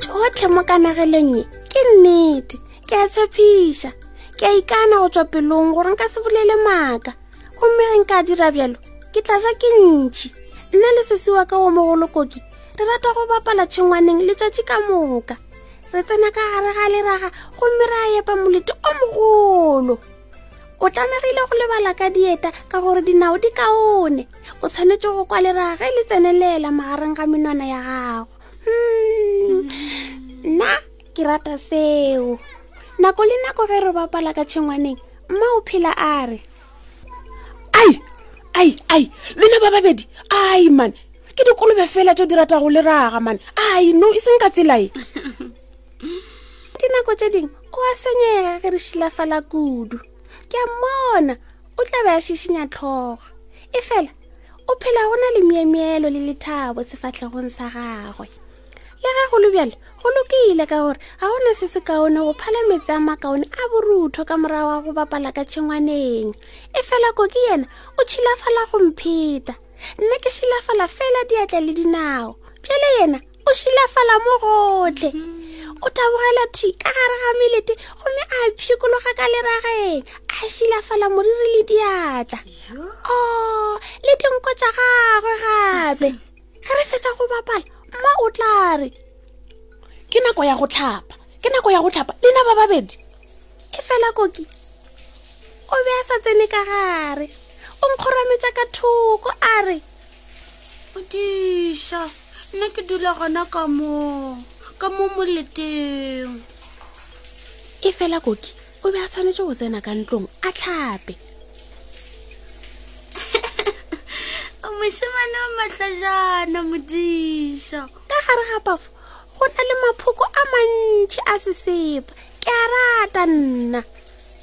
tsotlhe mo kanagelong ye ke nnete ke a tshepiša ke a ikana go tswa pelong gore nka se bolele maaka gomme ge nka dira bjalo ke tla ja ke ntšhi nna le sesi wa ka wo mogolokoki re rata go bapala tšhengwaneng letšatši ka moka re tsena ka gare ga leraga gomme re a epa molete o mogolo o tlamegile go lebala ka dieta ka gore dinao di kaone o tshwanetse go kwa leraga ge le tsenelela magareng ga menwana ya gago hmm. nna ke rata seo nako le nako ge re bapala ka tšhengwaneng mma o phela a re ai ai ai lena ba babedi ai man ke dikolobe fela tso di ratago le raga man ai no e seng ka tselae dinako tše dingwe o a senyega ge re šilafala kudu ke a mmona o tla be a šišinya tlhogo e fela o phela go na le meemeelo le lethabo sefatlhegong sa gagwe le ge go lobjalo go lokile ka gore ga go na se se kaone go phala metsi a makaone a borutho ka morago wa go bapala ka tšhengwaneng e fela koki yena o tšhilafala go mpheta nna ke šilafala fela diatla le dinao pjale yena o šilafala mo gotle o tabogela thi ka gare ga melete gomme a phikologa ka lerageng a šilafala moriri le diatla o oh, le dinko tša gagwe gape ge re fetsa go bapala mma o tla re ke nako ya go tlhapa ke nako ya go tlhapa lena ba babedi e fela koki o be a sa tsene ka gare o nkgorametsa ka thoko a re Botiša, nna ke dula gona ka moo ka mo moleteng e fela koki o be a tshwanetse go tsena ka ntlong a tlhape mošemane wa matlajana modiša ka gare ga pafo go na le maphoko a mantšhi a sesepa ke a rata nna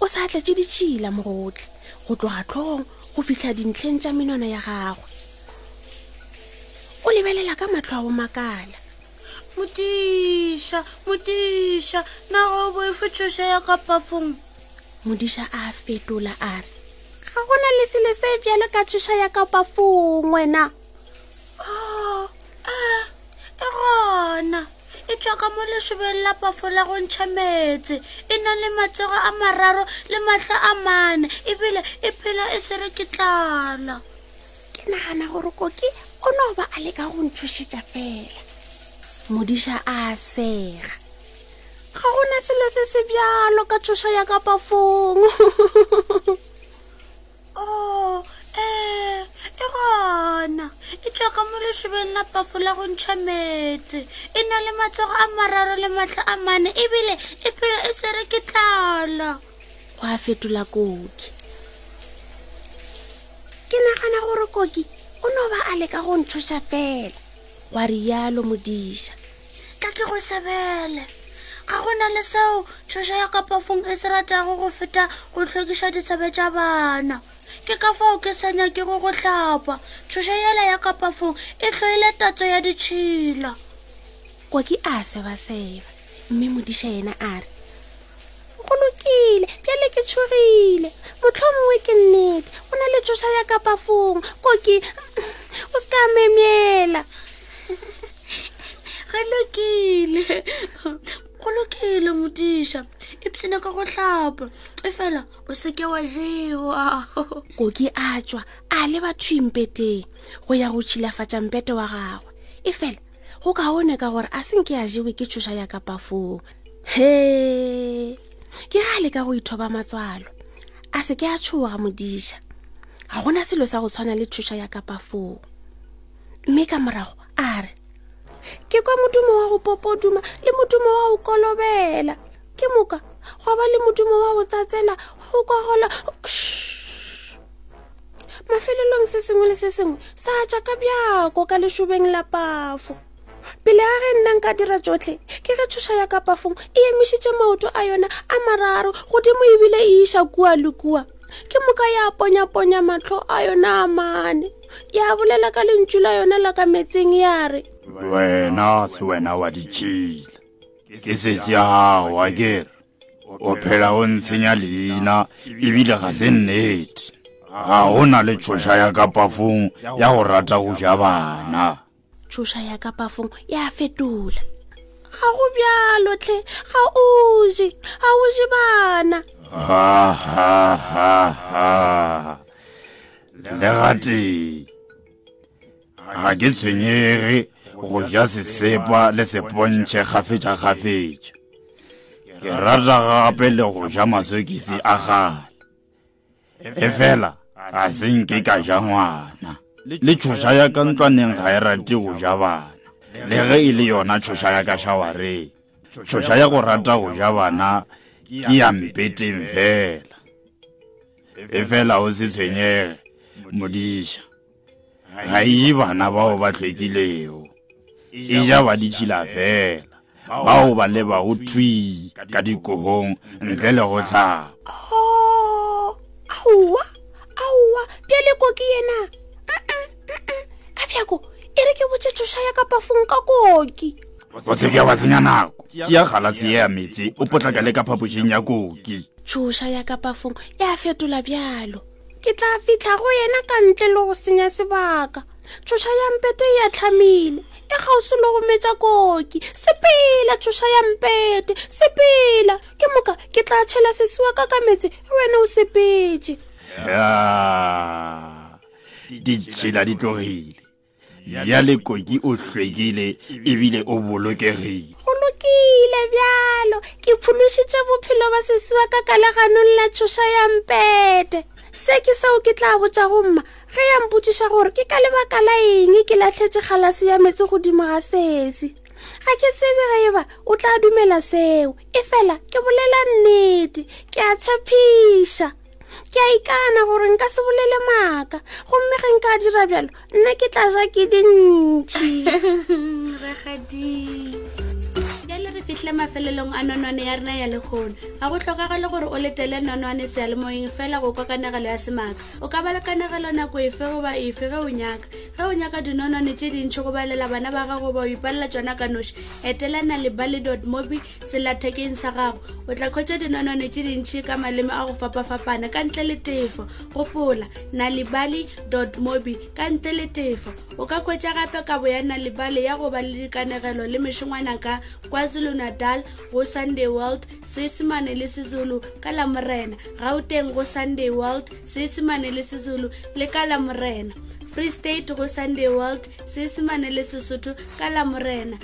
o sa tletše ditšhila mogotle go tloga tlhogong go fitlha dintlheng tša menwana ya gagwe o lebelela ka matlho a bomakala modiša modiša na go boefe tšhoša ya ka pafong modiša a fetola a re ga gona le sele se bjalo ka tšhoša ya ka pafong wena oh, eh, e gona e tswa ka mo lešobeng la pafola go ntšha metse e na le matsogo a mararo le matlho a mane ebile e phela e sere ke tlala ke nagana gore koki o no ba a leka go ntšhošetša fela modiša a sega ga gona selo se se bjalo ka tšhošo ya ka pafong o ee e gona e tswa ka mo lešobeng la pafo la go ntšha metse e na le matsogo a mararo le matlho a mane ebile e phela e sere ke tlala go a fetola koki ke nagana gore koki o no ba a leka go nthoša fela gwa rialo modiša ka ke go sebele ga go na le seo tšhoša ya kapafong e se ratago go feta go tlhwekiša ditshebe tša bana ke ka fao ke sa nyakego go hlapa tšhoša yela ya kapafong e tlhoile tatso ya ditšhila koki a sebaseba mme modiša yena a re go lokile bjale ke tshogile motlho mongwe ke nnete o na le tšhoša ya kapafong koki o se ka memela go lokile go lokile modiša ipsene ka go tlhapa e fela o seke wa jewa koki a tswa a le batho impeteng go ya go tšhilafatša mpete wa gagwe e fela go kaone ka gore a senke ya jewe ke tšhoša ya kapafong he ke ga le ka go ithoba matswalo a seke a tshoga modiša ga gona selo sa go tshwana le tšhoša ya kapafong mme ka morago a re ke kwa modumo wa go popoduma le modumo wa go kolobela ke moka gwa ba le modumo wa go tsatsela go kwa gola mafelelong se sengwe le se sengwe sa tša ka bjako ka lešobeng la pafo pele ga ge nna nka dira tsotlhe ke ge thuša ya ka pafong e emišitše maoto a yona a mararo godimo ebile e iša kua le kua ke moka ya ponyaponya matlho a yona a mane ya bolela ka lentšu la yona la ka metseng ya re wena se wena wa ditšhila ke setse ya gago a kere o phela o ntshenya leina ebile ga se nnete ga go na le tšhoša ya kapafong ya go rata go ja bana tšhoša ya ka pafong ya fetola ga go bjalo tlhe ga o je ga o je bana le gate ga ke tshwenyege go ja sesepa le sepontšhe kgafetšakgafetša ke rata gape le go ja masokisi a gale efela a se nke ka ja ngwana le tšhoša ya ka ntlwaneng ga e rate go ja bana le ge e le yona tšhoša ya ka šawareng tšhoša ya go rata go ja bana ke ya mpeteng fela efela o se tshwenyege modiša ga e bana bao ba tlhwekilego e ja ba ditšhila fela bao ba lebago thwi ka dikobong ntle le go tlhaba oh, aowa aowa pele ko ke yena ka bjako e re ke botšethoša ya kapafong ka koki o seke wa senya nako ke ya galase ye ya metse o potlaka le ka phapošing ya koki tšhoša ya kapafong ya fetola bjalo ke tla fitlha go yena ka ntle le go senya sebaka tšhoša ya mpeto e ya tlhamile e gausi le go metša koki sepela tšhoša ya mpete sepela ke moka ke tla tšhela sesiwa ka ka metse wena o sepetse ditšhila di tlogile ya lekoki o hlwekile ebile o bolokegile go lokile bjalo ke phološitše bophelo ba sesiwa ka kalaganong la tšhoša ya mpete se ke seo ke tla botša gomma ge ya mpotsiša gore ke ka lebaka la eng ke latlhetse kgalase ya metse godimo ga sesi ga ke tsebe ge eba o tla dumela seo e fela ke bolela nnete ke a tshepiša ke a ikana gore nka se bolele maaka gomme ge nka dira bjalo nna ke tla ja ke dintši fihle mafelelong a nonwane ya rena ya lekgono ga go tlhokagale gore o letele nonwane sealemoyeng fela go kwa kanegelo ya semaka o ka ba le kanegelo nako efe goba efe ge o nyaka ge o nyaka dinonwane tse dintšhi go balela bana ba gago ba o ipalela tsona ka noši etelana le ballet mobi selathekeng sa gago o tla khwetsa dinonwane tse dintšhi ka maleme a go fapafapana ka ntle le tefo gopola nalibali mobi ka ntle le tefo o ka khwetsa gape kabo ya nalibali ya go ba le dikanegelo le mešongwana ka kwazulu natal go sunday world seesemane le sezulu ka la morena gauteng go sunday world seesemane le sezulu le ka la morena free state go sunday world seesemane le sesotho ka la morena